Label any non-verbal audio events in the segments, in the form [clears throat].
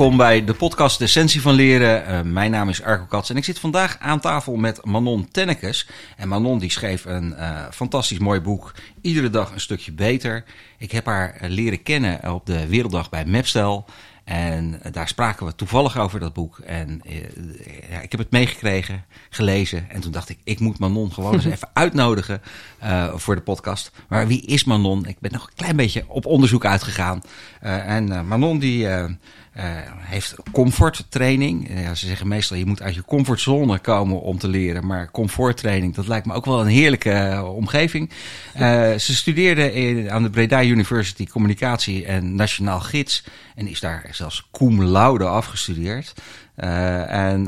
welkom bij de podcast De Essentie van Leren. Uh, mijn naam is Arco Kats en ik zit vandaag aan tafel met Manon Tennekes. En Manon die schreef een uh, fantastisch mooi boek, Iedere dag een stukje beter. Ik heb haar leren kennen op de Werelddag bij Mapstel. En daar spraken we toevallig over dat boek. En ja, ik heb het meegekregen, gelezen. En toen dacht ik, ik moet Manon gewoon eens [laughs] even uitnodigen uh, voor de podcast. Maar wie is Manon? Ik ben nog een klein beetje op onderzoek uitgegaan. Uh, en Manon die heeft comforttraining. Ja, ze zeggen meestal je moet uit je comfortzone komen om te leren. Maar comforttraining, dat lijkt me ook wel een heerlijke uh, omgeving. Ze studeerde aan de Breda University communicatie en nationaal gids. En is daar zelfs cum laude afgestudeerd. En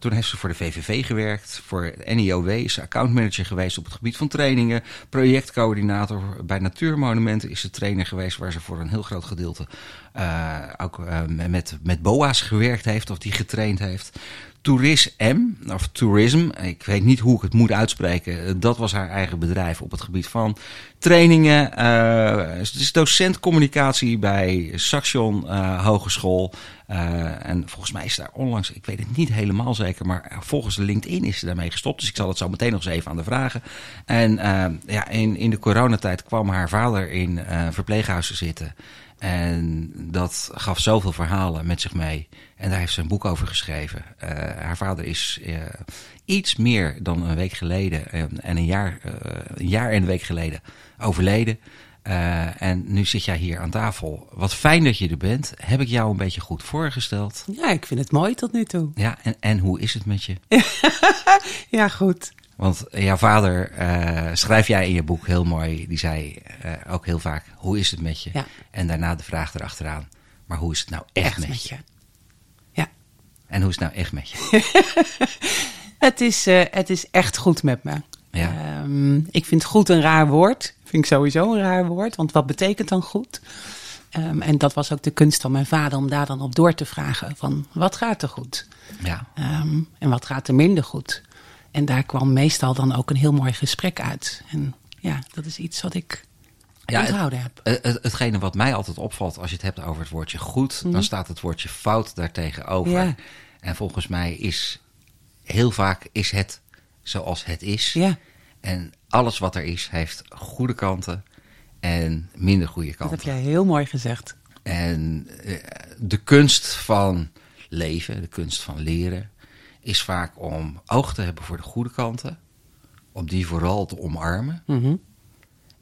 toen heeft ze voor de VVV gewerkt, voor NIOW is ze accountmanager geweest op het gebied van trainingen, projectcoördinator bij Natuurmonumenten is ze trainer geweest waar ze voor een heel groot gedeelte uh, ook met, met BOA's gewerkt heeft of die getraind heeft. Tourism, of Tourism, ik weet niet hoe ik het moet uitspreken. Dat was haar eigen bedrijf op het gebied van trainingen. Uh, is docent communicatie bij Saxion Hogeschool. Uh, en volgens mij is daar onlangs, ik weet het niet helemaal zeker, maar volgens LinkedIn is ze daarmee gestopt. Dus ik zal het zo meteen nog eens even aan de vragen. En ja, in, in de coronatijd kwam haar vader in verpleeghuizen zitten. En dat gaf zoveel verhalen met zich mee. En daar heeft ze een boek over geschreven. Uh, haar vader is uh, iets meer dan een week geleden en, en een, jaar, uh, een jaar en een week geleden overleden. en nu zit jij hier aan tafel. Wat fijn dat je er bent. Heb ik jou een beetje goed voorgesteld? Ja, ik vind het mooi tot nu toe. Ja, en, en hoe is het met je? [laughs] ja, goed. Want jouw vader, uh, schrijf jij in je boek heel mooi, die zei uh, ook heel vaak: hoe is het met je? Ja. En daarna de vraag erachteraan: maar hoe is het nou echt, echt met, met je? je? Ja. En hoe is het nou echt met je? [laughs] het, is, uh, het is echt goed met me. Ja. Um, ik vind goed een raar woord. Vind ik sowieso een raar woord, want wat betekent dan goed? Um, en dat was ook de kunst van mijn vader om daar dan op door te vragen: van wat gaat er goed? Ja. Um, en wat gaat er minder goed? En daar kwam meestal dan ook een heel mooi gesprek uit. En ja, dat is iets wat ik ja, onthouden heb. Het, het, hetgene wat mij altijd opvalt als je het hebt over het woordje goed, mm. dan staat het woordje fout daartegenover. Ja. En volgens mij is heel vaak is het zoals het is. Ja. En alles wat er is, heeft goede kanten en minder goede kanten. Dat heb jij heel mooi gezegd. En de kunst van leven, de kunst van leren, is vaak om oog te hebben voor de goede kanten. Om die vooral te omarmen. Mm -hmm.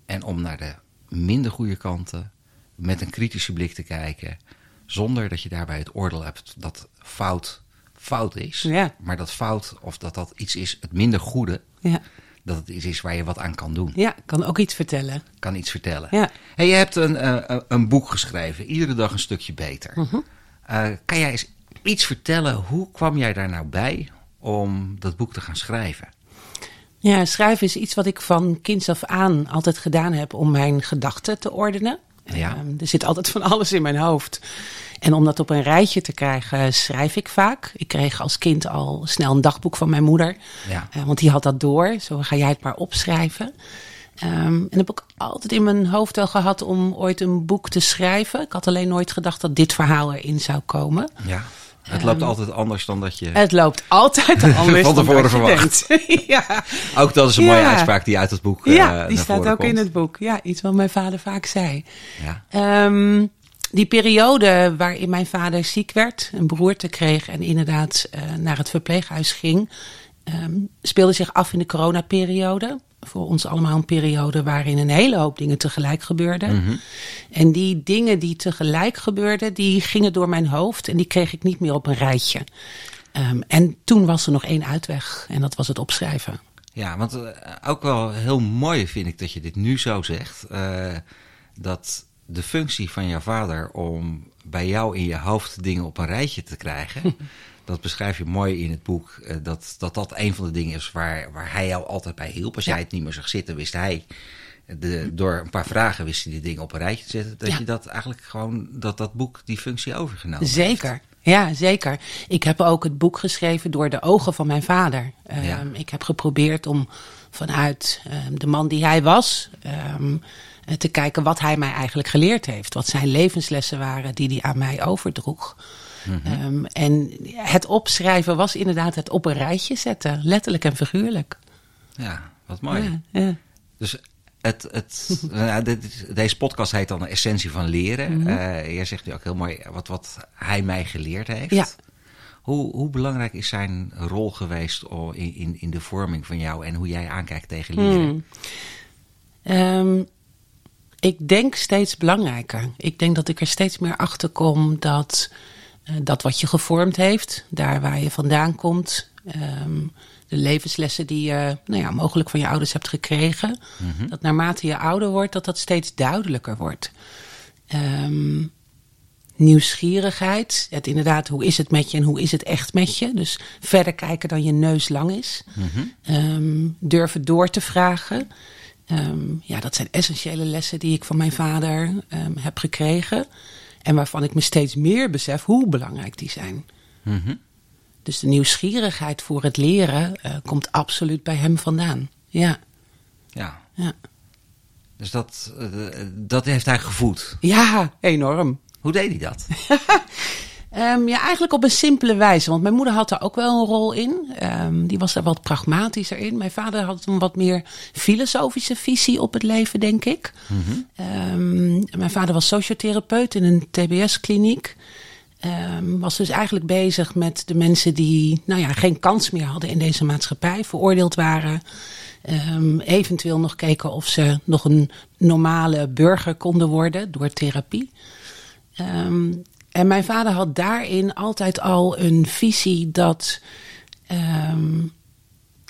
En om naar de minder goede kanten met een kritische blik te kijken. Zonder dat je daarbij het oordeel hebt dat fout fout is. Ja. Maar dat fout of dat dat iets is, het minder goede. Ja. Dat het iets is waar je wat aan kan doen. Ja, kan ook iets vertellen. Kan iets vertellen. Ja. Hey, je hebt een, uh, een boek geschreven. Iedere dag een stukje beter. -hmm. uh, kan jij eens iets vertellen? Hoe kwam jij daar nou bij om dat boek te gaan schrijven? Ja, schrijven is iets wat ik van kinds af aan altijd gedaan heb om mijn gedachten te ordenen. Ja. Um, er zit altijd van alles in mijn hoofd. En om dat op een rijtje te krijgen, schrijf ik vaak. Ik kreeg als kind al snel een dagboek van mijn moeder. Ja. Uh, want die had dat door. Zo ga jij het maar opschrijven. Um, en heb ik altijd in mijn hoofd wel gehad om ooit een boek te schrijven. Ik had alleen nooit gedacht dat dit verhaal erin zou komen. Ja. Het loopt um, altijd anders dan dat je. Het loopt altijd [laughs] anders van tevoren verwacht. [laughs] ja. Ook dat is een mooie ja. uitspraak die uit het boek. Ja, uh, die staat ook komt. in het boek. Ja, iets wat mijn vader vaak zei. Ja. Um, die periode waarin mijn vader ziek werd, een beroerte kreeg en inderdaad uh, naar het verpleeghuis ging, um, speelde zich af in de coronaperiode. Voor ons allemaal een periode waarin een hele hoop dingen tegelijk gebeurden. Mm -hmm. En die dingen die tegelijk gebeurden, die gingen door mijn hoofd en die kreeg ik niet meer op een rijtje. Um, en toen was er nog één uitweg en dat was het opschrijven. Ja, want uh, ook wel heel mooi vind ik dat je dit nu zo zegt. Uh, dat de functie van jouw vader om bij jou in je hoofd dingen op een rijtje te krijgen. [laughs] dat beschrijf je mooi in het boek. Uh, dat, dat dat een van de dingen is waar, waar hij jou altijd bij hielp. Als jij het niet meer zag zitten, wist hij. De, door een paar vragen wist hij die dingen op een rijtje te zetten. Dat je dat eigenlijk gewoon, dat dat boek die functie overgenomen Zeker. Ja, zeker. Ik heb ook het boek geschreven door de ogen van mijn vader. Um, Ja. Ik heb geprobeerd om vanuit um, de man die hij was. Um, te kijken wat hij mij eigenlijk geleerd heeft. Wat zijn levenslessen waren die hij aan mij overdroeg. Ehm, en het opschrijven was inderdaad het op een rijtje zetten, letterlijk en figuurlijk. Ja, wat mooi. Ja, ja. Dus het, het, [laughs] nou, deze podcast heet dan de essentie van leren. Mhm. Eh, je zegt nu ook heel mooi wat, wat hij mij geleerd heeft. Ja. Hoe, hoe belangrijk is zijn rol geweest in, in, in de vorming van jou en hoe jij aankijkt tegen leren? Hmm. Ehm, ik denk steeds belangrijker. Ik denk dat ik er steeds meer achter kom dat dat wat je gevormd heeft, daar waar je vandaan komt, ehm, de levenslessen die je nou ja, mogelijk van je ouders hebt gekregen, dat naarmate je ouder wordt, dat dat steeds duidelijker wordt. Ehm, nieuwsgierigheid, het inderdaad, hoe is het met je en hoe is het echt met je? Dus verder kijken dan je neus lang is. Ehm, durven door te vragen. Ja, dat zijn essentiële lessen die ik van mijn vader heb gekregen. En waarvan ik me steeds meer besef hoe belangrijk die zijn. Mhm. Dus de nieuwsgierigheid voor het leren eh, komt absoluut bij hem vandaan. Ja, Ja, ja. dus dat, eh, dat heeft hij gevoed. ja enorm. Hoe deed hij dat? [laughs] Ehm, ja, eigenlijk op een simpele wijze. Want mijn moeder had daar ook wel een rol in. Ehm, die was daar wat pragmatischer in. Mijn vader had een wat meer filosofische visie op het leven, denk ik. Ehm, mijn vader was sociotherapeut in een TBS-kliniek. Was dus eigenlijk bezig met de mensen die nou ja, geen kans meer hadden in deze maatschappij, veroordeeld waren. Eventueel nog keken of ze nog een normale burger konden worden door therapie. Ehm, en mijn vader had daarin altijd al een visie dat ehm,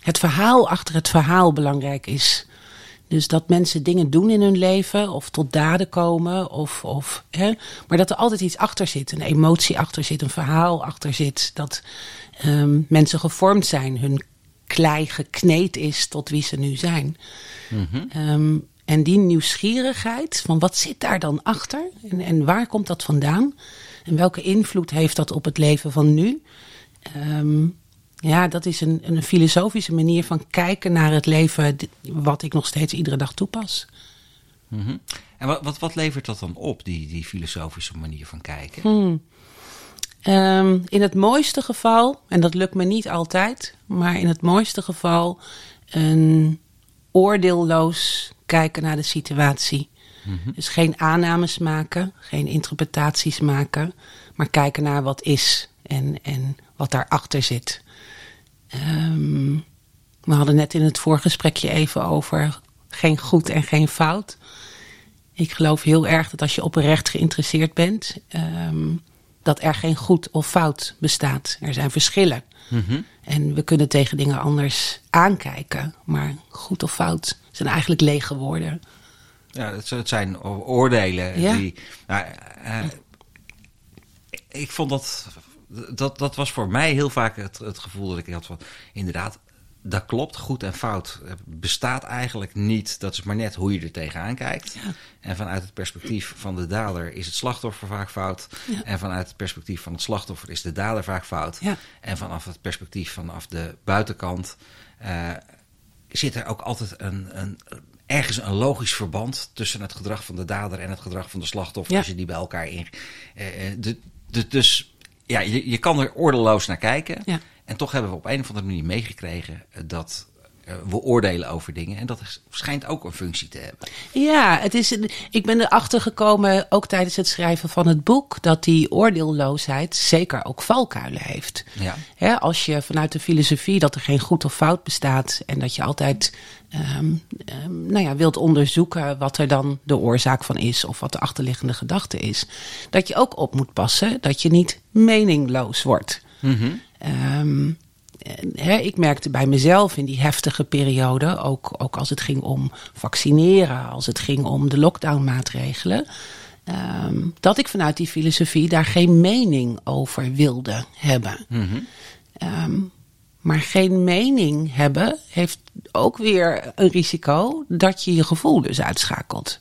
het verhaal achter het verhaal belangrijk is. Dus dat mensen dingen doen in hun leven of tot daden komen, of, of, hè, maar dat er altijd iets achter zit. Een emotie achter zit, een verhaal achter zit. Dat ehm, mensen gevormd zijn, hun klei gekneed is tot wie ze nu zijn. Ehm, en die nieuwsgierigheid van wat zit daar dan achter en, en waar komt dat vandaan? En welke invloed heeft dat op het leven van nu? Ehm, ja, dat is een, een filosofische manier van kijken naar het leven, wat ik nog steeds iedere dag toepas. Mhm. En wat, wat, wat levert dat dan op, die, die filosofische manier van kijken? Hm. Ehm, in het mooiste geval, en dat lukt me niet altijd, maar in het mooiste geval een oordeelloos kijken naar de situatie. Dus geen aannames maken, geen interpretaties maken, maar kijken naar wat is en, en wat daarachter zit. Ehm, we hadden net in het voorgesprekje even over geen goed en geen fout. Ik geloof heel erg dat als je oprecht geïnteresseerd bent, ehm, dat er geen goed of fout bestaat. Er zijn verschillen. Mhm. En we kunnen tegen dingen anders aankijken. Maar goed of fout zijn eigenlijk lege woorden. Ja, het, zijn oordelen Ja. die. Nou, eh, ik vond dat, dat. Dat was voor mij heel vaak het, het gevoel dat ik had van. Inderdaad, dat klopt. Goed en fout bestaat eigenlijk niet. Dat is maar net hoe je er tegenaan kijkt. Ja. En vanuit het perspectief van de dader is het slachtoffer vaak fout. Ja. En vanuit het perspectief van het slachtoffer is de dader vaak fout. Ja. En vanaf het perspectief vanaf de buitenkant eh, zit er ook altijd een, een, ergens een logisch verband tussen het gedrag van de dader en het gedrag van de slachtoffer. Ja. Als je die bij elkaar in. eh, eh, de, de, dus ja, je, je kan er ordeloos naar kijken. Ja. En toch hebben we op een of andere manier meegekregen eh, dat we oordelen over dingen. En dat is- schijnt ook een functie te hebben. Ja, het is, een- ik ben erachter gekomen, ook tijdens het schrijven van het boek, dat die oordeelloosheid zeker ook valkuilen heeft. Ja. Hè, als je vanuit de filosofie dat er geen goed of fout bestaat en dat je altijd ehm, ehm, nou ja, wilt onderzoeken wat er dan de oorzaak van is of wat de achterliggende gedachte is, dat je ook op moet passen dat je niet meningloos wordt. Ehm, en, hè, ik merkte bij mezelf in die heftige periode, ook, ook als het ging om vaccineren, als het ging om de lockdownmaatregelen, ehm, dat ik vanuit die filosofie daar geen mening over wilde hebben. Ehm, maar geen mening hebben heeft ook weer een risico dat je je gevoel dus uitschakelt.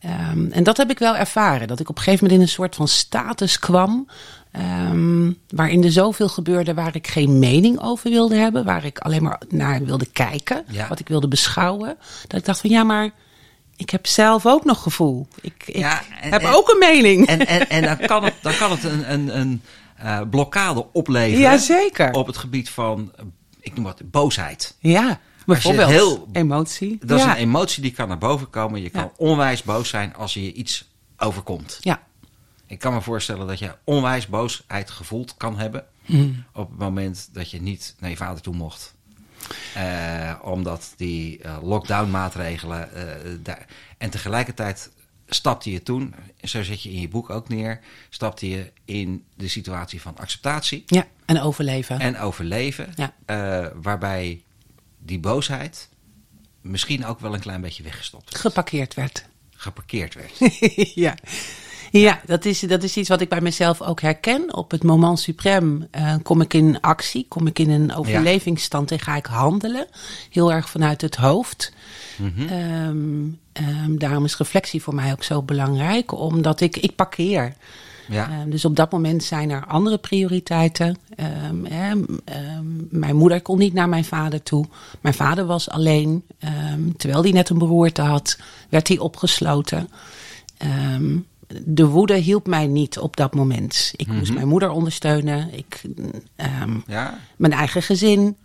Ehm, en dat heb ik wel ervaren. Dat ik op een gegeven moment in een soort van status kwam. ehm, waarin er zoveel gebeurde waar ik geen mening over wilde hebben. Waar ik alleen maar naar wilde kijken. Ja. Wat ik wilde beschouwen. Dat ik dacht van ja, maar ik heb zelf ook nog gevoel. Ik, ik Ja, en- heb en- ook een mening. En, en, en dan [laughs] kan het, dan kan het een, een, een, eh, blokkade opleveren. Jazeker. Op het gebied van, eh, ik noem wat, boosheid. Ja, bijvoorbeeld heel- emotie. Dat ja. is een emotie die kan naar boven komen. Je kan Ja. onwijs boos zijn als je iets overkomt. Ja, Ik kan me voorstellen dat je onwijs boosheid gevoeld kan hebben. Mm. Op het moment dat je niet naar je vader toe mocht. Eh, omdat die lockdown-maatregelen. eh, daar, en tegelijkertijd stapte je toen, zo zet je in je boek ook neer. Stapte je in de situatie van acceptatie ja. en overleven. en overleven. Ja. eh, waarbij die boosheid misschien ook wel een klein beetje weggestopt werd, Geparkeerd werd. geparkeerd werd. [laughs] ja. Ja, dat is, dat is iets wat ik bij mezelf ook herken. Op het moment suprem eh, kom ik in actie, kom ik in een overlevingsstand en ga ik handelen. Heel erg vanuit het hoofd. Ehm, ehm, daarom is reflectie voor mij ook zo belangrijk, omdat ik, ik parkeer. Ja. Ehm, dus op dat moment zijn er andere prioriteiten. Ehm, hè, mijn moeder kon niet naar mijn vader toe. Mijn vader was alleen. Terwijl hij net een beroerte had, werd hij opgesloten. De woede hielp mij niet op dat moment. Ik moest mijn moeder ondersteunen. Ik, Ja? mijn eigen gezin.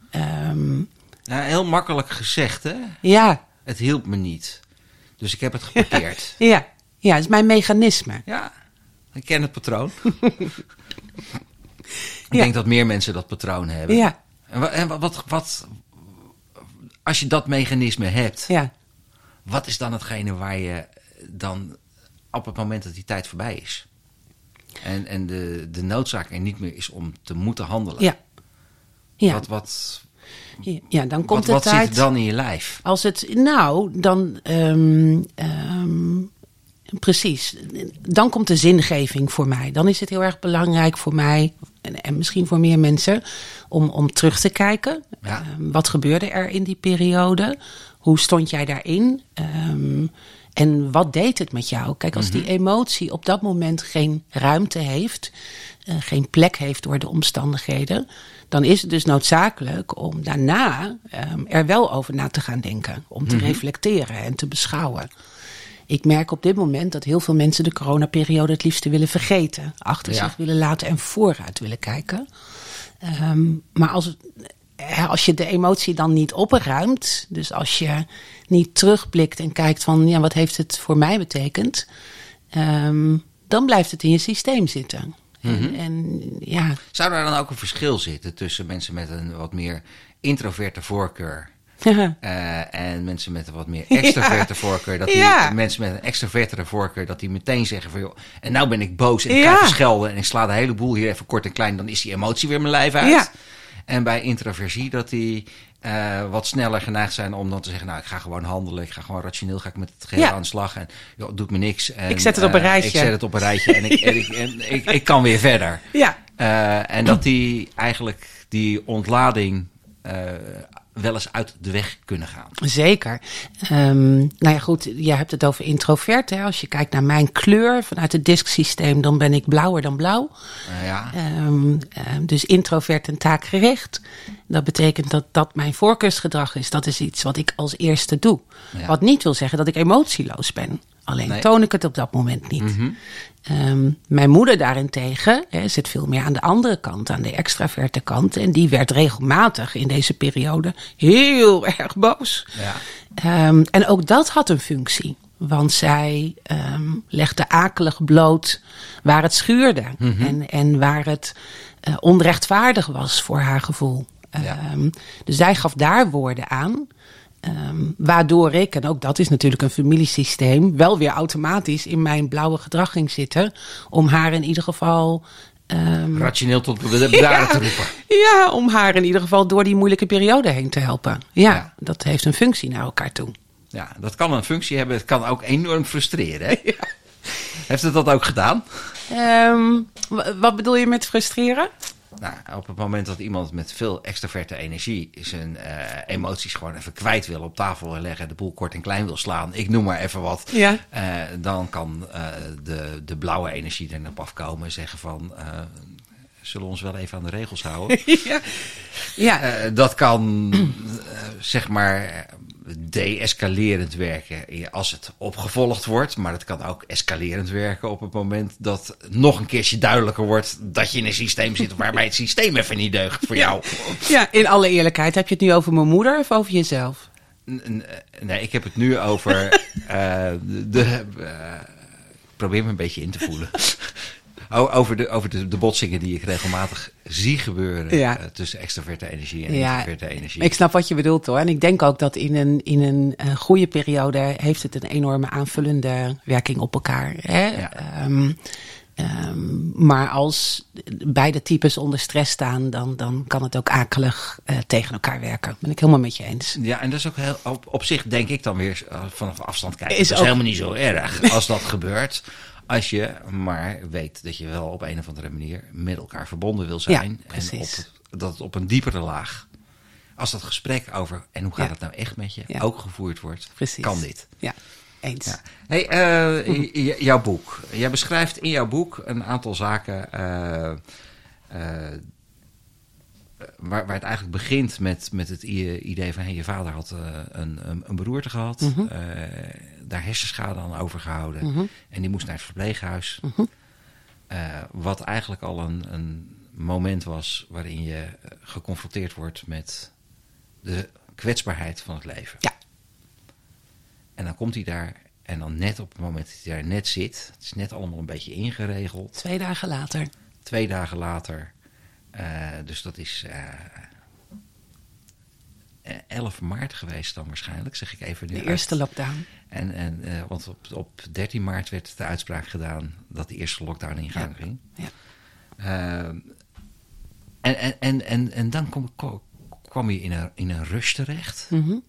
Ja, heel makkelijk gezegd, hè? ja, Het hielp me niet. Dus ik heb het geparkeerd. [laughs] ja, ja, het is mijn mechanisme. ja, ik ken het patroon. [laughs] ik Ja. denk dat meer mensen dat patroon hebben. Ja, En, wa- en wa- wat, wat, als je dat mechanisme hebt, ja. wat is dan hetgene waar je dan op het moment dat die tijd voorbij is? En, en de, de noodzaak er niet meer is om te moeten handelen. Ja. Ja, Wat, wat, ja, dan wat, komt wat de zit er dan in je lijf? Als het, nou, dan, ehm, ehm, precies. Dan komt de zingeving voor mij. Dan is het heel erg belangrijk voor mij, en, en misschien voor meer mensen, om, om terug te kijken. Ja. Ehm, wat gebeurde er in die periode? Hoe stond jij daarin? En wat deed het met jou? Kijk, als die emotie op dat moment geen ruimte heeft, eh, geen plek heeft door de omstandigheden, dan is het dus noodzakelijk om daarna ehm, er wel over na te gaan denken. Om te reflecteren en te beschouwen. Ik merk op dit moment dat heel veel mensen de coronaperiode het liefste willen vergeten. Achter Ja. zich willen laten en vooruit willen kijken. Ehm, maar als, als je de emotie dan niet opruimt, dus als je niet terugblikt en kijkt van ja, wat heeft het voor mij betekend, ehm, dan blijft het in je systeem zitten. En, en ja, Zou daar dan ook een verschil zitten tussen mensen met een wat meer introverte voorkeur [laughs] eh, en mensen met een wat meer extroverte voorkeur? Dat die Ja. mensen met een extrovertere voorkeur, dat die meteen zeggen van joh, en nou ben ik boos en ik ga verschelden en ik sla de hele boel hier even kort en klein, dan is die emotie weer mijn lijf uit. En bij introversie dat die eh, wat sneller geneigd zijn om dan te zeggen, nou ik ga gewoon handelen, ik ga gewoon rationeel, ga ik met het geheel Ja. aan de slag en joh, doet me niks. En, Ik zet het op een eh, rijtje. ik zet het op een rijtje en [laughs] ik, en ik, en ik, ik kan weer verder. ja, Eh, en dat die eigenlijk die ontlading wel eens uit de weg kunnen gaan. Zeker. Ehm, nou ja, goed, je hebt het over introvert. Hè. Als je kijkt naar mijn kleur vanuit het disksysteem, dan ben ik blauwer dan blauw. Eh, ja. Ehm, ehm, dus introvert en taakgericht. Dat betekent dat dat mijn voorkeursgedrag is. Dat is iets wat ik als eerste doe. Ja. Wat niet wil zeggen dat ik emotieloos ben. Alleen Nee. toon ik het op dat moment niet. Ehm, mijn moeder daarentegen hè, zit veel meer aan de andere kant, aan de extraverte kant. En die werd regelmatig in deze periode heel [laughs] erg boos. Ja. Ehm, en ook dat had een functie. Want zij ehm, legde akelig bloot waar het schuurde. en, en waar het eh, onrechtvaardig was voor haar gevoel. Ja. Dus zij gaf daar woorden aan. Ehm, waardoor ik, en ook dat is natuurlijk een familiesysteem, wel weer automatisch in mijn blauwe gedrag ging zitten. Om haar in ieder geval. ehm, Rationeel tot be- [laughs] bedaren te roepen. ja, om haar in ieder geval door die moeilijke periode heen te helpen. Ja, Ja. dat heeft een functie naar elkaar toe. Ja, dat kan een functie hebben. Het kan ook enorm frustreren. Hè? [laughs] Heeft het dat ook gedaan? Ehm, wat bedoel je met frustreren? Nou, op het moment dat iemand met veel extroverte energie zijn eh, emoties gewoon even kwijt wil, op tafel wil leggen, de boel kort en klein wil slaan, ik noem maar even wat, Ja. eh, dan kan eh, de, de blauwe energie er op afkomen en zeggen van, zullen we ons wel even aan de regels houden? [laughs] ja. ja. Eh, dat kan, eh, zeg maar, de-escalerend werken als het opgevolgd wordt. Maar het kan ook escalerend werken op het moment dat nog een keertje duidelijker wordt dat je in een systeem zit [laughs] waarbij het systeem even niet deugt voor jou. Ja, in alle eerlijkheid, heb je het nu over mijn moeder of over jezelf? Nee, ik heb het nu over uh, [laughs] de. Uh, probeer me een beetje in te voelen. Over de, over de, de botsingen die ik regelmatig zie gebeuren ja. uh, tussen extraverte energie en ja, introverte energie. Ik snap wat je bedoelt hoor. En ik denk ook dat in een, in een, goede periode heeft het een enorme aanvullende werking op elkaar. Hè? Ja. Um, Um, maar als beide types onder stress staan, dan, dan kan het ook akelig uh, tegen elkaar werken. Ben ik helemaal met je eens. Ja, en dat is ook heel, op, op zich denk ik dan weer uh, vanaf afstand kijken. Is, is helemaal niet zo erg als dat gebeurt. Als je maar weet dat je wel op een of andere manier met elkaar verbonden wil zijn. Ja, en op, dat het op een diepere laag. Als dat gesprek over en hoe gaat ja. het nou echt met je ook gevoerd wordt, precies. kan dit. Ja. Eens. Ja. Hey, uh, jouw boek. Jij beschrijft in jouw boek een aantal zaken uh, uh, waar, waar het eigenlijk begint met, met het idee van hey, je vader had een, een, een, beroerte gehad, mm -hmm. Daar hersenschade aan overgehouden mm -hmm. en die moest naar het verpleeghuis. Mm -hmm. wat eigenlijk al een, een moment was waarin je geconfronteerd wordt met de kwetsbaarheid van het leven. Ja. En dan komt hij daar en dan net op het moment dat hij daar net zit, het is net allemaal een beetje ingeregeld. Twee dagen later. Twee dagen later. Uh, dus dat is 11 maart geweest dan waarschijnlijk, zeg ik even nu. De eerste lockdown. En, en, uh, want op, op 13 maart werd de uitspraak gedaan dat de eerste lockdown in gang ja. ging. Ja. en, en, en, en, en dan kom, kwam je in een, in een rush terecht. Mm -hmm.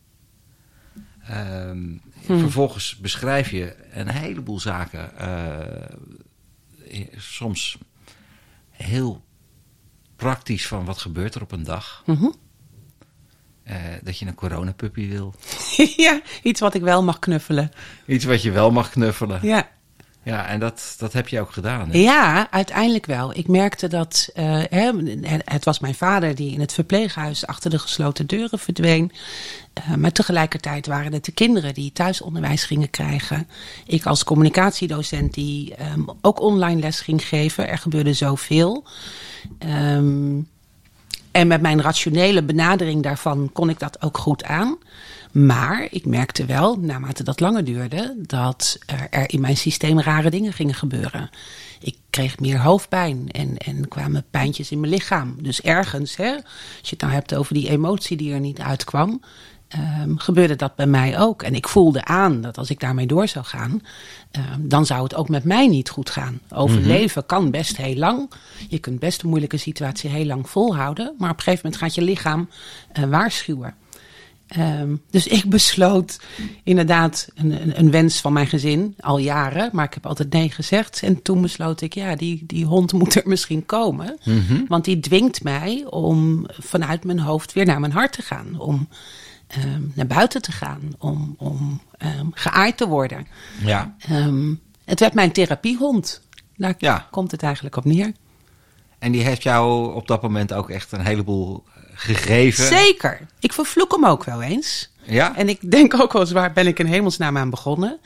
Um, hmm. Vervolgens beschrijf je een heleboel zaken, uh, soms heel praktisch van wat gebeurt er op een dag. Mm -hmm. Uh, dat je een coronapuppy wil. [laughs] ja, iets wat ik wel mag knuffelen. Iets wat je wel mag knuffelen. Ja. Ja, en dat, dat heb je ook gedaan. Hè? Ja, uiteindelijk wel. Ik merkte dat uh, hè, het was mijn vader die in het verpleeghuis achter de gesloten deuren verdween. Uh, maar tegelijkertijd waren het de kinderen die thuisonderwijs gingen krijgen. Ik als communicatiedocent die um, ook online les ging geven. Er gebeurde zoveel. Um, en met mijn rationele benadering daarvan kon ik dat ook goed aan. Maar ik merkte wel, naarmate dat langer duurde, dat er in mijn systeem rare dingen gingen gebeuren. Ik kreeg meer hoofdpijn en, en kwamen pijntjes in mijn lichaam. Dus ergens, hè, als je het nou hebt over die emotie die er niet uitkwam, um, gebeurde dat bij mij ook. En ik voelde aan dat als ik daarmee door zou gaan, um, dan zou het ook met mij niet goed gaan. Overleven mm -hmm. kan best heel lang. Je kunt best een moeilijke situatie heel lang volhouden. Maar op een gegeven moment gaat je lichaam uh, waarschuwen. Um, dus ik besloot inderdaad een, een, een, wens van mijn gezin al jaren, maar ik heb altijd nee gezegd. En toen besloot ik, ja, die, die hond moet er misschien komen. Mm -hmm. Want die dwingt mij om vanuit mijn hoofd weer naar mijn hart te gaan. Om um, naar buiten te gaan, om, om um, geaaid te worden. Ja. het werd mijn therapiehond. Daar ja. komt het eigenlijk op neer. En die heeft jou op dat moment ook echt een heleboel gegeven. Zeker. Ik vervloek hem ook wel eens. Ja? En ik denk ook wel eens, waar ben ik in hemelsnaam aan begonnen?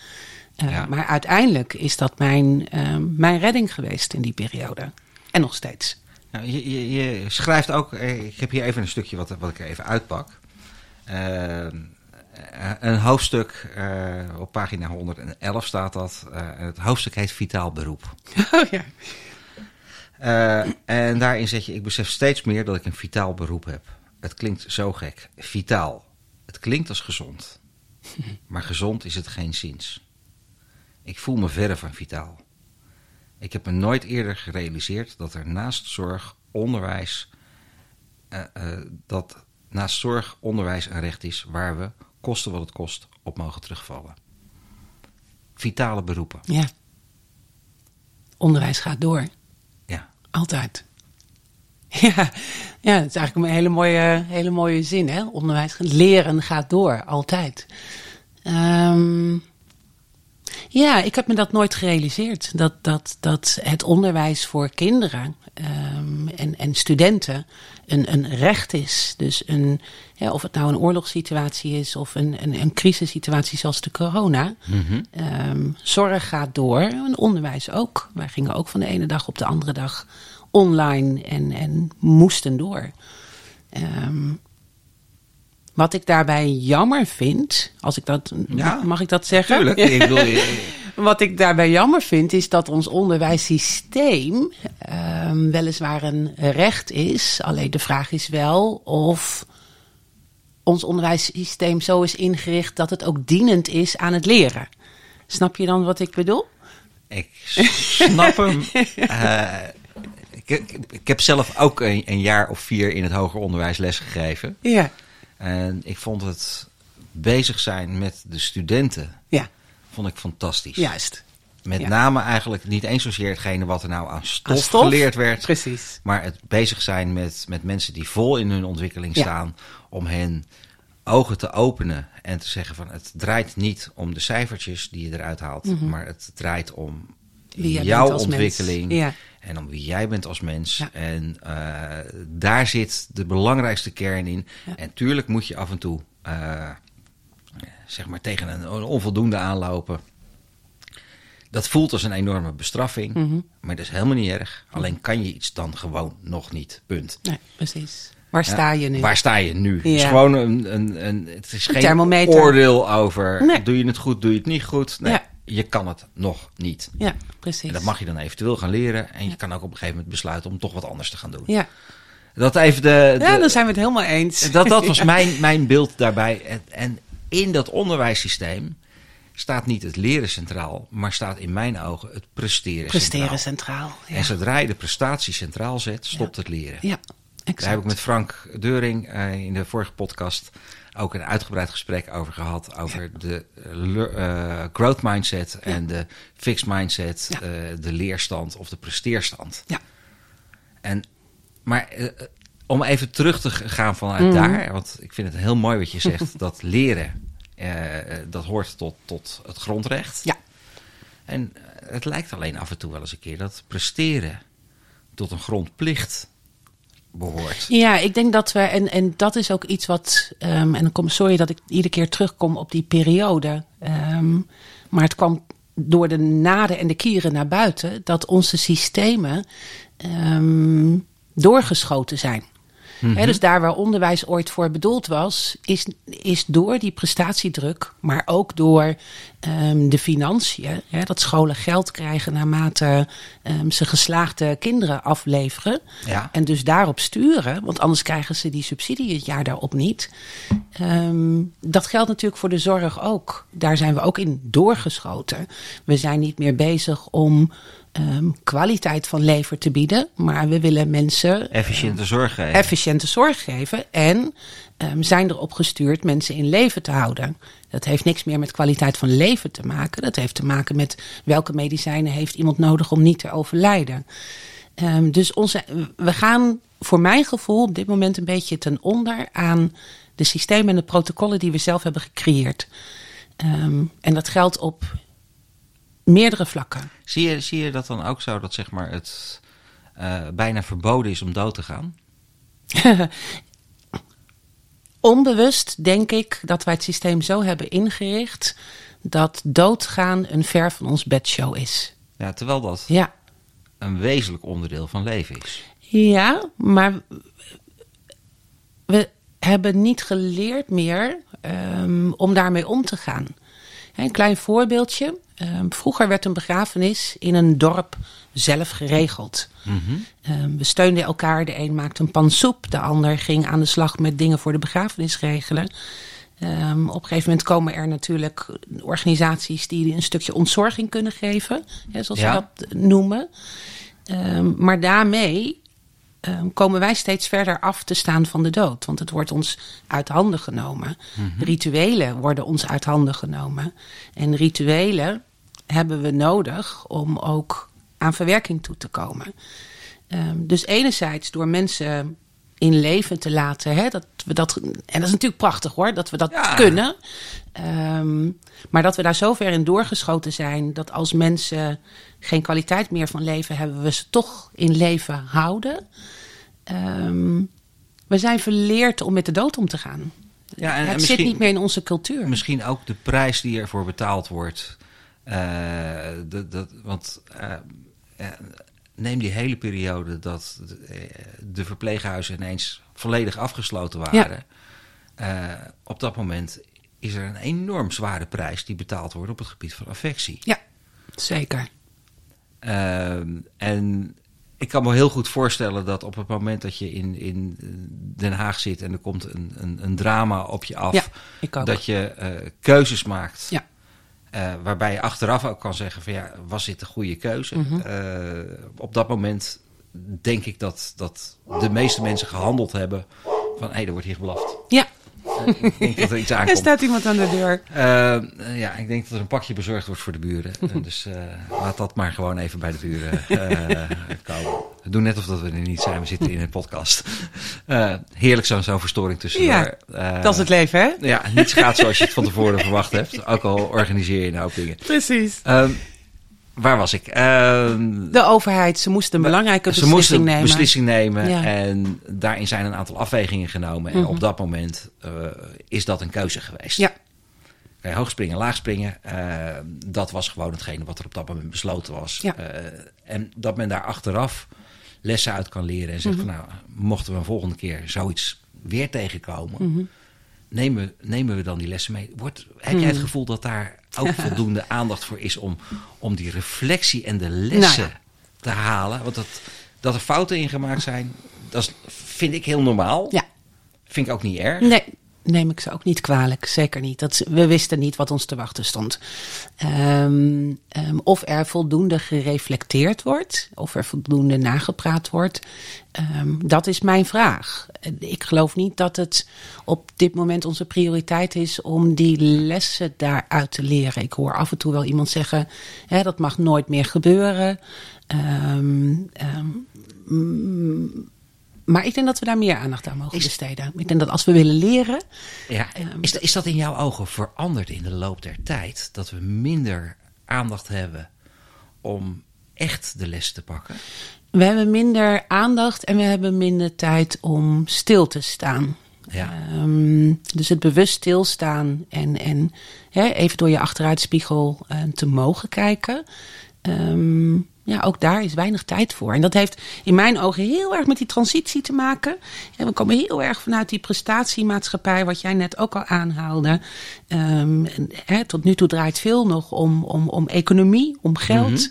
Uh, ja. Maar uiteindelijk is dat mijn, uh, mijn redding geweest in die periode. En nog steeds. Nou, je, je, je, schrijft ook, eh, ik heb hier even een stukje wat, wat ik er even uitpak. Uh, een hoofdstuk, uh, op pagina 111 staat dat. het hoofdstuk heet Vitaal Beroep. [laughs] Oh ja. Uh, en daarin zet je, ik besef steeds meer dat ik een vitaal beroep heb. Het klinkt zo gek. Vitaal. Het klinkt als gezond. Maar gezond is het geen zins. Ik voel me verre van vitaal. Ik heb me nooit eerder gerealiseerd dat er naast zorg, onderwijs, uh, uh, dat naast zorg, onderwijs een recht is waar we, kosten wat het kost, op mogen terugvallen. Vitale beroepen. Ja. Onderwijs gaat door. Altijd. [laughs] Ja, ja, dat is eigenlijk een hele mooie, hele mooie zin. Hè? Onderwijs, leren gaat door, altijd. Um, ja, ik heb me dat nooit gerealiseerd. Dat, dat, dat het onderwijs voor kinderen ehm, en, en studenten een, een recht is. Dus een, ja, of het nou een oorlogssituatie is of een, een, een crisissituatie zoals de corona. Ehm, zorg gaat door, en onderwijs ook. Wij gingen ook van de ene dag op de andere dag online en, en moesten door. Ehm, wat ik daarbij jammer vind, als ik dat, Ja, mag ik dat zeggen? Tuurlijk. Ik bedoel, [laughs] Wat ik daarbij jammer vind, is dat ons onderwijssysteem ehm, weliswaar een recht is. Alleen de vraag is wel of ons onderwijssysteem zo is ingericht dat het ook dienend is aan het leren. Snap je dan wat ik bedoel? Ik snap hem. [laughs] Eh, ik, ik, ik heb zelf ook een, een jaar of vier in het hoger onderwijs lesgegeven. Ja. En ik vond het bezig zijn met de studenten Ja, vond ik fantastisch. juist. Met ja. name eigenlijk niet eens zozeer hetgene wat er nou aan stof, Aan stof? geleerd werd. Precies. Maar het bezig zijn met, met mensen die vol in hun ontwikkeling Ja. staan. Om hen ogen te openen en te zeggen van het draait niet om de cijfertjes die je eruit haalt. Maar het draait om Mhm. Wie jouw ontwikkeling. Ja. En om wie jij bent als mens. Ja. En eh, daar zit de belangrijkste kern in. Ja. En tuurlijk moet je af en toe eh, zeg maar tegen een, onvoldoende aanlopen. Dat voelt als een enorme bestraffing. Mhm. Maar dat is helemaal niet erg. Alleen kan je iets dan gewoon nog niet. Punt. Nee, precies. Waar sta je nu? Waar sta je nu? Het is gewoon een, een, een, het is Een geen thermometer. oordeel over. Nee. Doe je het goed, doe je het niet goed? Nee, Ja. Je kan het nog niet. Ja, precies. En dat mag je dan eventueel gaan leren. En je kan ook op een gegeven moment besluiten om toch wat anders te gaan doen. Ja. Dat even de, de- ja, dan zijn we het helemaal eens. [laughs] dat, dat was mijn, [laughs] mijn beeld daarbij. En, en in dat onderwijssysteem staat niet het leren centraal, maar staat in mijn ogen het presteren, Presteren centraal. centraal. Ja, En zodra je de prestatie centraal zet, stopt het leren. ja Daar heb ik exact. met Frank Deuring eh, in de vorige podcast ook een uitgebreid gesprek over gehad. Over de eh, eh, growth mindset en de fixed mindset, Ja. de leerstand of de presteerstand. Ja. En, maar om even terug te gaan vanuit Mhm. daar, want ik vind het heel mooi wat je zegt, [laughs] dat leren, dat hoort tot, tot het grondrecht. Ja. En het lijkt alleen af en toe wel eens een keer dat presteren tot een grondplicht Ja, ik denk dat we, en, en dat is ook iets wat, ehm, en dan kom, sorry dat ik iedere keer terugkom op die periode, ehm, maar het kwam door de naden en de kieren naar buiten, dat onze systemen ehm, doorgeschoten zijn. Hè, dus daar waar onderwijs ooit voor bedoeld was, is, is door die prestatiedruk, maar ook door ehm, de financiën, dat scholen geld krijgen naarmate ehm, ze geslaagde kinderen afleveren. Ja. En dus daarop sturen, want anders krijgen ze die subsidie het jaar daarop niet. Ehm, dat geldt natuurlijk voor de zorg ook. Daar zijn we ook in doorgeschoten. We zijn niet meer bezig om ehm, kwaliteit van leven te bieden, maar we willen mensen Efficiënte zorg geven. efficiënte zorg geven en ehm, zijn erop gestuurd mensen in leven te houden. Dat heeft niks meer met kwaliteit van leven te maken. Dat heeft te maken met welke medicijnen heeft iemand nodig om niet te overlijden. Ehm, dus onze, we gaan voor mijn gevoel op dit moment een beetje ten onder aan de systemen en de protocollen die we zelf hebben gecreëerd. Ehm, en dat geldt op meerdere vlakken. Zie, je, zie je dat dan ook zo dat zeg maar, het eh, bijna verboden is om dood te gaan? [laughs] Onbewust denk ik dat wij het systeem zo hebben ingericht dat doodgaan een ver van ons bedshow is. Ja, terwijl dat Ja. een wezenlijk onderdeel van leven is. Ja, maar we hebben niet geleerd meer ehm, om daarmee om te gaan. Een klein voorbeeldje. Ehm, vroeger werd een begrafenis in een dorp zelf geregeld. Ehm, we steunden elkaar. De een maakte een pan soep. De ander ging aan de slag met dingen voor de begrafenis regelen. Ehm, op een gegeven moment komen er natuurlijk organisaties die een stukje ontzorging kunnen geven. Hè, zoals Ja. we dat noemen. Maar daarmee komen wij steeds verder af te staan van de dood. Want het wordt ons uit handen genomen. Rituelen worden ons uit handen genomen. En rituelen hebben we nodig om ook aan verwerking toe te komen. Ehm, dus enerzijds door mensen in leven te laten. Hè? Dat we dat, en dat is natuurlijk prachtig hoor, dat we dat Ja. kunnen. Ehm, maar dat we daar zo ver in doorgeschoten zijn dat als mensen geen kwaliteit meer van leven hebben, we ze toch in leven houden. Ehm, we zijn verleerd om met de dood om te gaan. Ja, en, het zit niet meer in onze cultuur. misschien ook de prijs die ervoor betaald wordt. Eh, dat, dat, want eh, eh, neem die hele periode dat de, de verpleeghuizen ineens volledig afgesloten waren. Op dat moment is er een enorm zware prijs die betaald wordt op het gebied van affectie. Ja, zeker. En ik kan me heel goed voorstellen dat op het moment dat je in, in Den Haag zit en er komt een, een, een drama op je af, Ja, dat je keuzes maakt. Ja. Eh, waarbij je achteraf ook kan zeggen van ja, was dit een goede keuze? Mhm. Eh, op dat moment denk ik dat, dat de meeste mensen gehandeld hebben van hé, er wordt hier geblaft. Ja, ik denk dat er iets [laughs] er staat iemand aan de deur. Eh, eh, ja, ik denk dat er een pakje bezorgd wordt voor de buren. Eh, [laughs] dus laat dat maar gewoon even bij de buren komen. We doen net of dat we er niet zijn. We zitten in een podcast. Heerlijk zo'n zo'n verstoring tussendoor. Ja, Dat is het leven, hè? Ja, niets gaat zoals je het van [laughs] tevoren verwacht hebt. Ook al organiseer je een hoop dingen. Precies. Ehm, waar was ik? Ehm, De overheid, ze moesten een belangrijke ze beslissing moesten nemen. beslissing nemen Ja. en daarin zijn een aantal afwegingen genomen. En Mhm. op dat moment eh, is dat een keuze geweest. Ja, Oké, hoog springen, laag springen. eh, dat was gewoon hetgene wat er op dat moment besloten was. Ja. Eh, en dat men daar achteraf lessen uit kan leren. En zegt Mhm. van nou, mochten we een volgende keer zoiets weer tegenkomen. Mhm. Nemen, nemen we dan die lessen mee? Wordt, heb jij het Mhm. gevoel dat daar [laughs] ook voldoende aandacht voor is om, om die reflectie en de lessen Nou ja. te halen? Want dat, dat er fouten in gemaakt zijn, dat is, vind ik heel normaal. ja. Vind ik ook niet erg. Nee, neem ik ze ook niet kwalijk. Zeker niet. Dat, we wisten niet wat ons te wachten stond. Ehm, ehm, of er voldoende gereflecteerd wordt, of er voldoende nagepraat wordt, ehm, dat is mijn vraag. Ik geloof niet dat het op dit moment onze prioriteit is om die lessen daaruit te leren. Ik hoor af en toe wel iemand zeggen: hè, dat mag nooit meer gebeuren. Ehm, maar ik denk dat we daar meer aandacht aan mogen Is- besteden. Ik denk dat als we willen leren. Ja, Ehm, is, dat- is dat in jouw ogen veranderd in de loop der tijd? Dat we minder aandacht hebben om echt de les te pakken? We hebben minder aandacht en we hebben minder tijd om stil te staan. Ja. Ehm, dus het bewust stilstaan en, en hè, even door je achteruitspiegel eh, te mogen kijken. Ehm, ja, ook daar is weinig tijd voor. En dat heeft in mijn ogen heel erg met die transitie te maken. En we komen heel erg vanuit die prestatiemaatschappij, wat jij net ook al aanhaalde. Ehm, en, hè, tot nu toe draait veel nog om, om, om economie, om geld.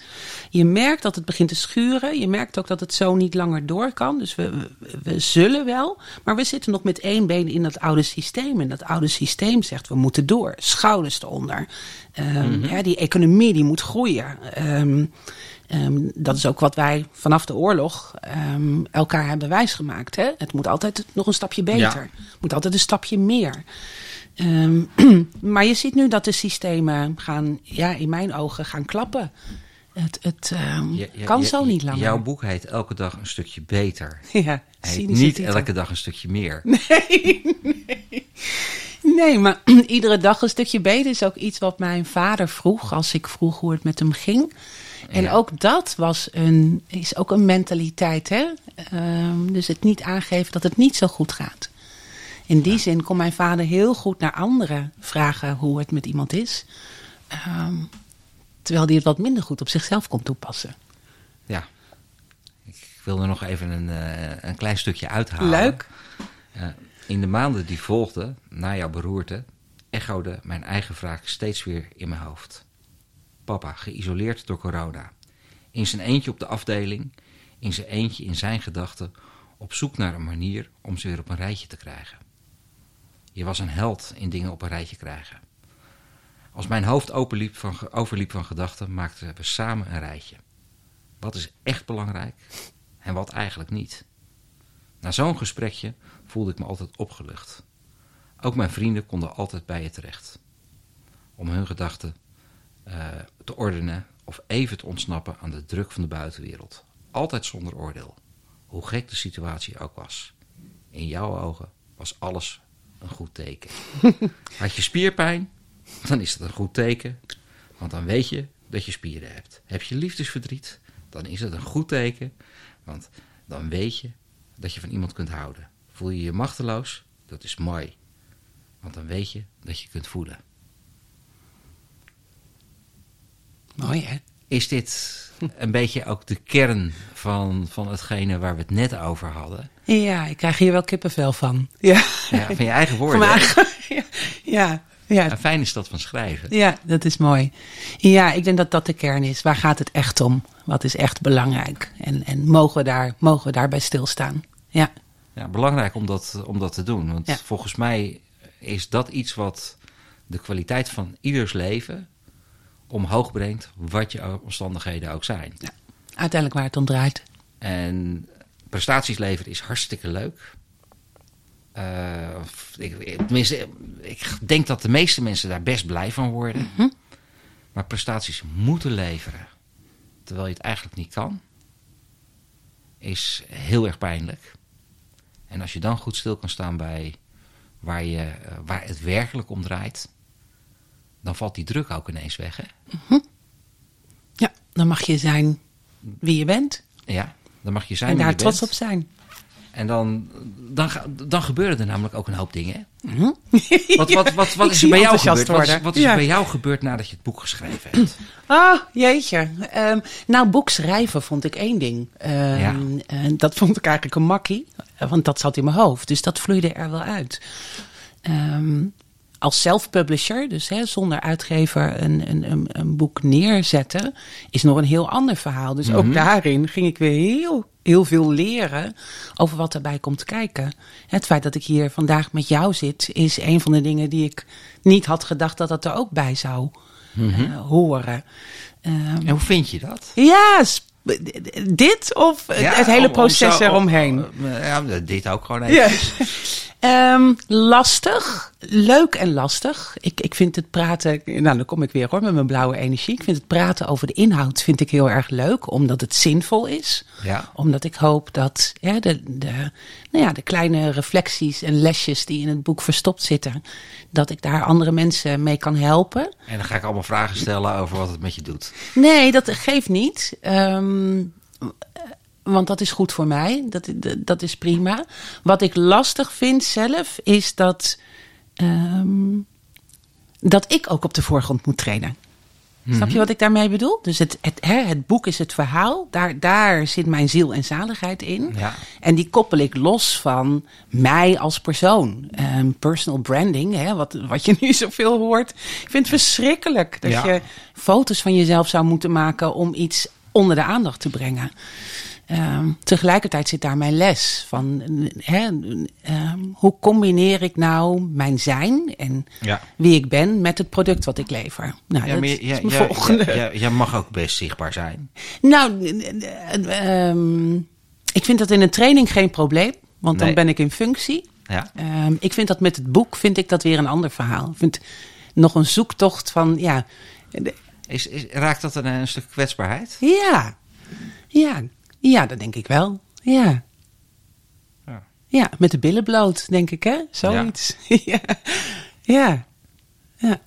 Je merkt dat het begint te schuren. Je merkt ook dat het zo niet langer door kan. Dus we, we, we zullen wel. Maar we zitten nog met één been in dat oude systeem. En dat oude systeem zegt we moeten door. Schouders eronder. Ehm, hè, die economie die moet groeien. Ehm, ehm, dat is ook wat wij vanaf de oorlog ehm, elkaar hebben wijsgemaakt. Hè? Het moet altijd nog een stapje beter. Ja. Het moet altijd een stapje meer. Ehm, [clears throat] maar je ziet nu dat de systemen gaan, ja, in mijn ogen, gaan klappen. Het, het kan zo niet langer. Jouw boek heet Elke dag een stukje beter. [laughs] ja, heet niet titel. elke dag een stukje meer. [laughs] Nee, maar [clears throat] iedere dag een stukje beter is ook iets wat mijn vader vroeg als ik vroeg hoe het met hem ging. En Ja. ook dat was een, is ook een mentaliteit. Hè? Ehm, dus het niet aangeven dat het niet zo goed gaat. In die zin kon mijn vader heel goed naar anderen vragen hoe het met iemand is. Ehm, terwijl hij het wat minder goed op zichzelf kon toepassen. Ja. Ik wil er nog even een, eh, een klein stukje uithalen. Leuk. Eh, in de maanden die volgden, na jouw beroerte, echode mijn eigen vraag steeds weer in mijn hoofd. Papa, geïsoleerd door corona. In zijn eentje op de afdeling, in zijn eentje in zijn gedachten, op zoek naar een manier om ze weer op een rijtje te krijgen. Je was een held in dingen op een rijtje krijgen. Als mijn hoofd openliep van, overliep van gedachten, maakten we samen een rijtje. Wat is echt belangrijk en wat eigenlijk niet? Na zo'n gesprekje voelde ik me altijd opgelucht. Ook mijn vrienden konden altijd bij je terecht. Om hun gedachten te ordenen of even te ontsnappen aan de druk van de buitenwereld. Altijd zonder oordeel, hoe gek de situatie ook was. In jouw ogen was alles een goed teken. [laughs] Had je spierpijn, dan is dat een goed teken. Want dan weet je dat je spieren hebt. Heb je liefdesverdriet, dan is het een goed teken. Want dan weet je dat je van iemand kunt houden. Voel je je machteloos, dat is mooi. Want dan weet je dat je kunt voelen. Mooi hè? Is dit een beetje ook de kern van, van hetgene waar we het net over hadden? Ja, ik krijg hier wel kippenvel van. Ja, Ja, van je eigen Van woorden. eigen- [laughs] ja, ja, ja, En fijn is dat van schrijven. ja, dat is mooi. Ja, ik denk dat dat de kern is. Waar gaat het echt om? Wat is echt belangrijk? En, en mogen, we daar, mogen we daarbij stilstaan? Ja, Ja, belangrijk om dat, om dat te doen. Want Ja. volgens mij is dat iets wat de kwaliteit van ieders leven omhoog brengt, wat je omstandigheden ook zijn. uiteindelijk waar het om draait. En prestaties leveren is hartstikke leuk. Eh, ik, ik- tenminste, ik denk dat de meeste mensen daar best blij van worden. Maar prestaties moeten leveren, terwijl je het eigenlijk niet kan, is heel erg pijnlijk. En als je dan goed stil kan staan bij waar, je, eh, waar het werkelijk om draait, dan valt die druk ook ineens weg. Hè? Ja, dan mag je zijn wie je bent. Ja, dan mag je zijn en wie daar je trots bent. op zijn. En dan, dan, dan gebeuren er namelijk ook een hoop dingen. Hè? Mhm. [laughs] Wat, wat, wat, wat is er bij jou gebeurd? Wat is, worden. wat is Ja. er bij jou gebeurd nadat je het boek geschreven hebt? [clears throat] Ah, jeetje. Ehm, nou, boek schrijven vond ik één ding. Ehm, Ja. en dat vond ik eigenlijk een makkie. Want dat zat in mijn hoofd. Dus dat vloeide er wel uit. Ehm, als self-publisher, dus hè, zonder uitgever een, een, een, een boek neerzetten, is nog een heel ander verhaal. Dus ook daarin ging ik weer heel, heel veel leren over wat erbij komt kijken. Het feit dat ik hier vandaag met jou zit, is een van de dingen die ik niet had gedacht dat dat er ook bij zou eh, horen. Ehm, En hoe vind je dat? ja, dit of het- Ja, het hele om- om proces zo- eromheen? om- Ja, dit ook gewoon even. Ja. [laughs] Ehm, lastig, leuk en lastig. Ik, ik vind het praten, nou dan kom ik weer hoor met mijn blauwe energie. Ik vind het praten over de inhoud vind ik heel erg leuk, omdat het zinvol is. Ja. Omdat ik hoop dat ja, de, de, nou ja, de kleine reflecties en lesjes die in het boek verstopt zitten, dat ik daar andere mensen mee kan helpen. En dan ga ik allemaal vragen stellen over wat het met je doet. Nee, dat geeft niet. Ehm, want dat is goed voor mij. Dat, dat is prima. Wat ik lastig vind zelf is dat. ehm, dat ik ook op de voorgrond moet treden. Snap je wat ik daarmee bedoel? Dus het, het, hè, het boek is het verhaal. Daar, daar zit mijn ziel en zaligheid in. Ja. En die koppel ik los van mij als persoon. Ehm, personal branding, hè, wat, wat je [laughs] nu zoveel hoort. Ik vind het verschrikkelijk dat Ja. je foto's van jezelf zou moeten maken om iets onder de aandacht te brengen. Ehm, tegelijkertijd zit daar mijn les van ehm, hoe combineer ik nou mijn zijn en Ja. wie ik ben met het product wat ik lever. Nou, Ja, dat maar je- is ja, mijn ja, volgende. ja, ja, jij mag ook best zichtbaar zijn. Nou, eh, eh, ehm, ik vind dat in een training geen probleem, want dan ben ik in functie. Ja. Ik vind dat met het boek vind ik dat weer een ander verhaal. Ik vind nog een zoektocht van ja, is, raakt dat een, een stuk kwetsbaarheid? ja, ja, ja, dat denk ik wel. Ja. Ja. Ja, met de billen bloot, denk ik, hè? Zoiets. [laughs] Ja. ja. ja.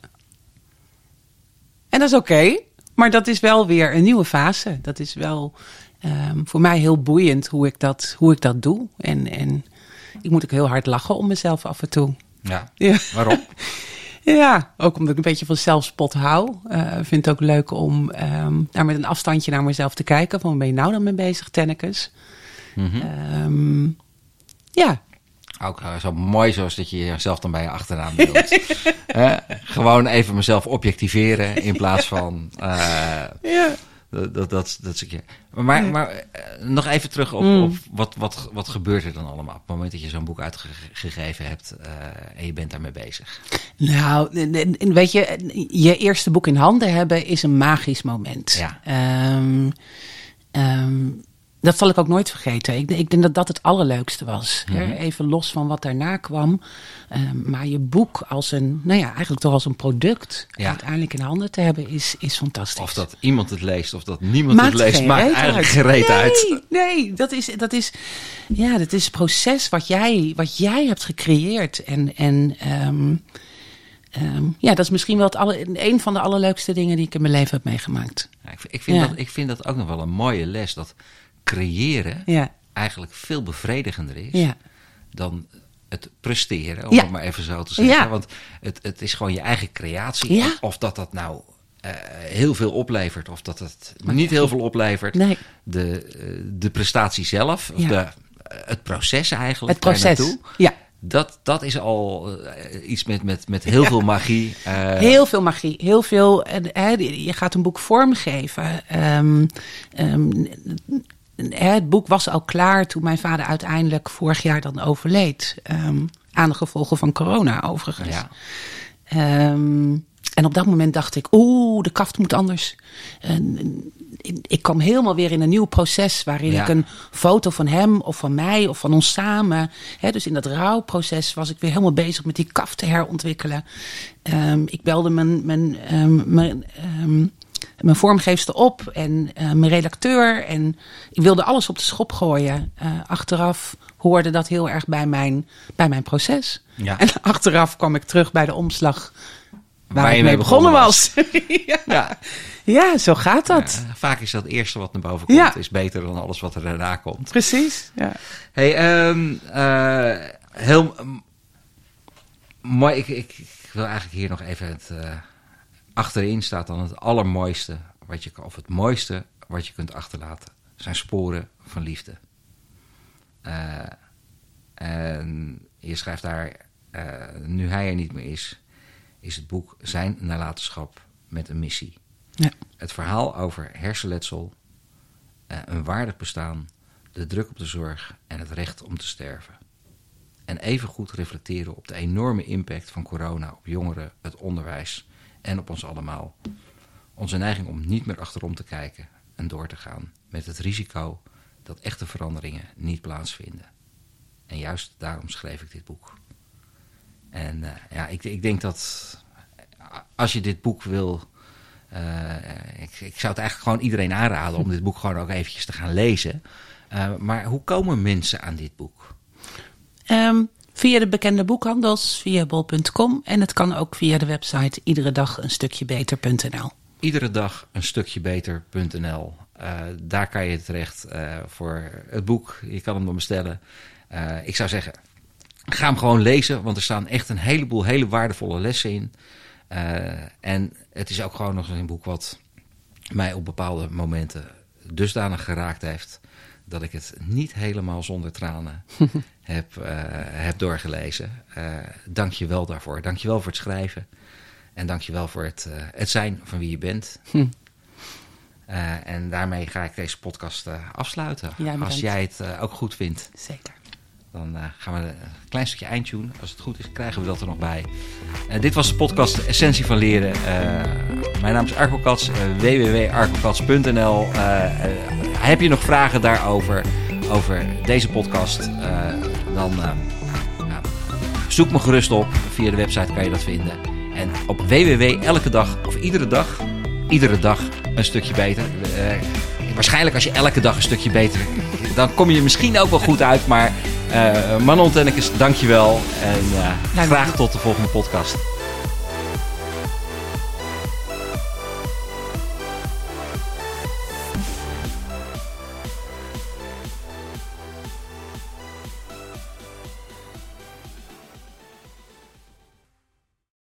En dat is oké, maar dat is wel weer een nieuwe fase. Dat is wel ehm, voor mij heel boeiend hoe ik dat, hoe ik dat doe. En, en ik moet ook heel hard lachen om mezelf af en toe. Ja. Ja. Waarom? [laughs] Ja, ook omdat ik een beetje van zelfspot hou. Eh vind het ook leuk om ehm, daar met een afstandje naar mezelf te kijken. Van, waar ben je nou dan mee bezig, Tennekes? Mhm. Ehm, ja, Ook eh, zo mooi zoals dat je jezelf dan bij je achternaam. [laughs] Hè? Gewoon even mezelf objectiveren in plaats van... eh, ja. Dat, dat, dat, dat stukje. Maar, maar eh, nog even terug op, Mm. op wat, wat, wat gebeurt er dan allemaal... op het moment dat je zo'n boek uitgegeven hebt eh, en je bent daarmee bezig. Nou, weet je, je eerste boek in handen hebben is een magisch moment. Ja. Ehm, ehm, dat zal ik ook nooit vergeten. Ik, ik denk dat dat het allerleukste was. hè. Mhm. Even los van wat daarna kwam. Ehm, maar je boek als een, nou ja, eigenlijk toch als een product Ja. uiteindelijk in handen te hebben, is, is fantastisch. Of dat iemand het leest of dat niemand het leest, maakt eigenlijk uit. geen reet nee, uit. Nee, dat is, dat is, ja, dat is het proces wat jij, wat jij hebt gecreëerd. En, en ehm, ehm, ja, dat is misschien wel het alle, een van de allerleukste dingen die ik in mijn leven heb meegemaakt. Ja, ik, vind- ik, vind Ja. dat, ik vind dat ook nog wel een mooie les. Dat creëren Ja, eigenlijk veel bevredigender is ja. dan het presteren, om het maar even zo te zeggen. Want het, het is gewoon je eigen creatie. Of, of dat dat nou eh, heel veel oplevert of dat het niet heel veel oplevert. Nee. De, eh, de prestatie zelf, of de, het proces eigenlijk. Het proces. naartoe, Ja. Dat, dat is al eh, iets met, met, met heel veel magie. eh, Heel veel magie, heel veel. hè, je gaat een boek vormgeven. Ehm, ehm, het boek was al klaar toen mijn vader uiteindelijk vorig jaar dan overleed. Ehm, aan de gevolgen van corona, overigens. ja. Ehm, en op dat moment dacht ik, oeh, de kaft moet anders. En, ik kwam helemaal weer in een nieuw proces waarin Ja. ik een foto van hem of van mij of van ons samen. Hè, dus in dat rouwproces was ik weer helemaal bezig met die kaft te herontwikkelen. Ehm, ik belde mijn, mijn, mijn, mijn vormgeefster op en eh, mijn redacteur. En ik wilde alles op de schop gooien. Eh, achteraf hoorde dat heel erg bij mijn, bij mijn proces. Ja. En [laughs] achteraf kwam ik terug bij de omslag waar, Waar je ik mee begonnen begonnen was. [laughs] ja. Ja. ja, zo gaat dat. Ja, vaak is dat eerste wat naar boven komt, Ja. is beter dan alles wat er daarna komt. Precies. Ja. Hey, ehm, eh, heel mooi. Ik, ik, ik wil eigenlijk hier nog even het. Achterin staat dan het allermooiste wat je kan, of het mooiste wat je kunt achterlaten. Zijn sporen van liefde. Eh, en je schrijft daar, eh, nu hij er niet meer is, is het boek zijn nalatenschap met een missie. Ja. Het verhaal over hersenletsel, eh, een waardig bestaan, de druk op de zorg en het recht om te sterven. En evengoed reflecteren op de enorme impact van corona op jongeren, het onderwijs en op ons allemaal. Onze neiging om niet meer achterom te kijken en door te gaan, met het risico dat echte veranderingen niet plaatsvinden. En juist daarom schreef ik dit boek. En eh, ja, ik, ik denk dat eh, als je dit boek wil. eh, ik, ik zou het eigenlijk gewoon iedereen aanraden om dit boek gewoon ook eventjes te gaan lezen. Maar hoe komen mensen aan dit boek? Ehm, via de bekende boekhandels, via bol.com. En het kan ook via de website iedere dag een stukje beter.nl. Iedere dag een stukje beter.nl. Eh, daar kan je terecht eh, voor het boek. Je kan hem dan bestellen. Eh, ik zou zeggen, ga hem gewoon lezen, want er staan echt een heleboel hele waardevolle lessen in. En het is ook gewoon nog een boek wat mij op bepaalde momenten dusdanig geraakt heeft dat ik het niet helemaal zonder tranen [laughs] heb, eh, heb doorgelezen. Eh dank je wel daarvoor. Dank je wel voor het schrijven. En dank je wel voor het, eh, het zijn van wie je bent. Hm. En daarmee ga ik deze podcast afsluiten. Ja. Als jij het ook goed vindt, Zeker. Dan eh, gaan we een klein stukje eindtune. Als het goed is, krijgen we dat er nog bij. Eh, dit was de podcast Essentie van Leren. Eh, mijn naam is Arco Kats, www.arcokats.nl. Heb je nog vragen daarover, over deze podcast, dan zoek me gerust op. Via de website kan je dat vinden. En op www elke dag, of iedere dag, iedere dag een stukje beter. Waarschijnlijk als je elke dag een stukje beter, dan kom je misschien ook wel goed uit. Maar Manon Tennekes, dank je wel. En eh, graag tot de volgende podcast.